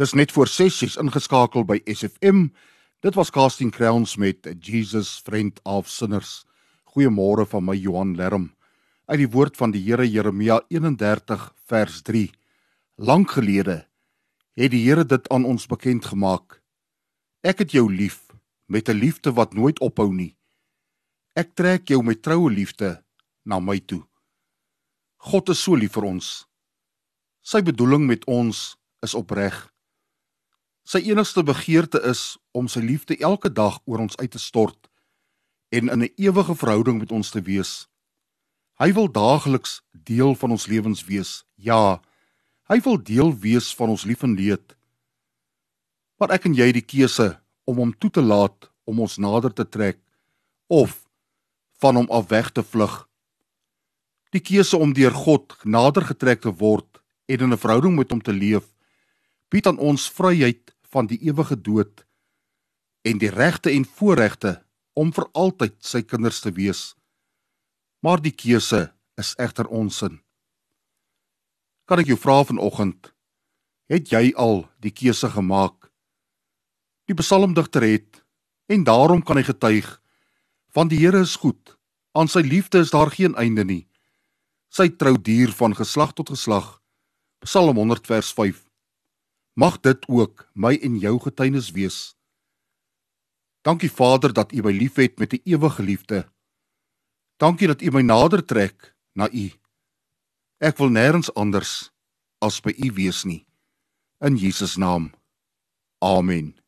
Dis net voor 6 is ingeskakel by SFM. Dit was Casting Crowns met Jesus Friend of Sinners. Goeiemôre van my Johan Lerm. Uit die woord van die Here Jeremia 31 vers 3. Lank gelede het die Here dit aan ons bekend gemaak. Ek het jou lief met 'n liefde wat nooit ophou nie. Ek trek jou met troue liefde na my toe. God is so lief vir ons. Sy bedoeling met ons is opreg. Sy enigste begeerte is om sy liefde elke dag oor ons uit te stort en in 'n ewige verhouding met ons te wees. Hy wil daagliks deel van ons lewens wees. Ja, hy wil deel wees van ons lief en leed. Maar ek en jy die keuse om hom toe te laat om ons nader te trek of van hom af weg te vlug. Die keuse om deur God nader getrek te word en in 'n verhouding met hom te leef, bied aan ons vryheid van die ewige dood en die regte en voorregte om vir altyd sy kinders te wees. Maar die keuse is egter onsin. Kan ek jou vra vanoggend, het jy al die keuse gemaak? Die psalmdigter het en daarom kan hy getuig van die Here is goed. Aan sy liefde is daar geen einde nie. Sy trou duur van geslag tot geslag. Psalm 100 vers 5. Mag dit ook my en jou getuienis wees. Dankie Vader dat U my liefhet met 'n ewige liefde. Dankie dat U my nader trek na U. Ek wil nêrens anders as by U wees nie. In Jesus naam. Amen.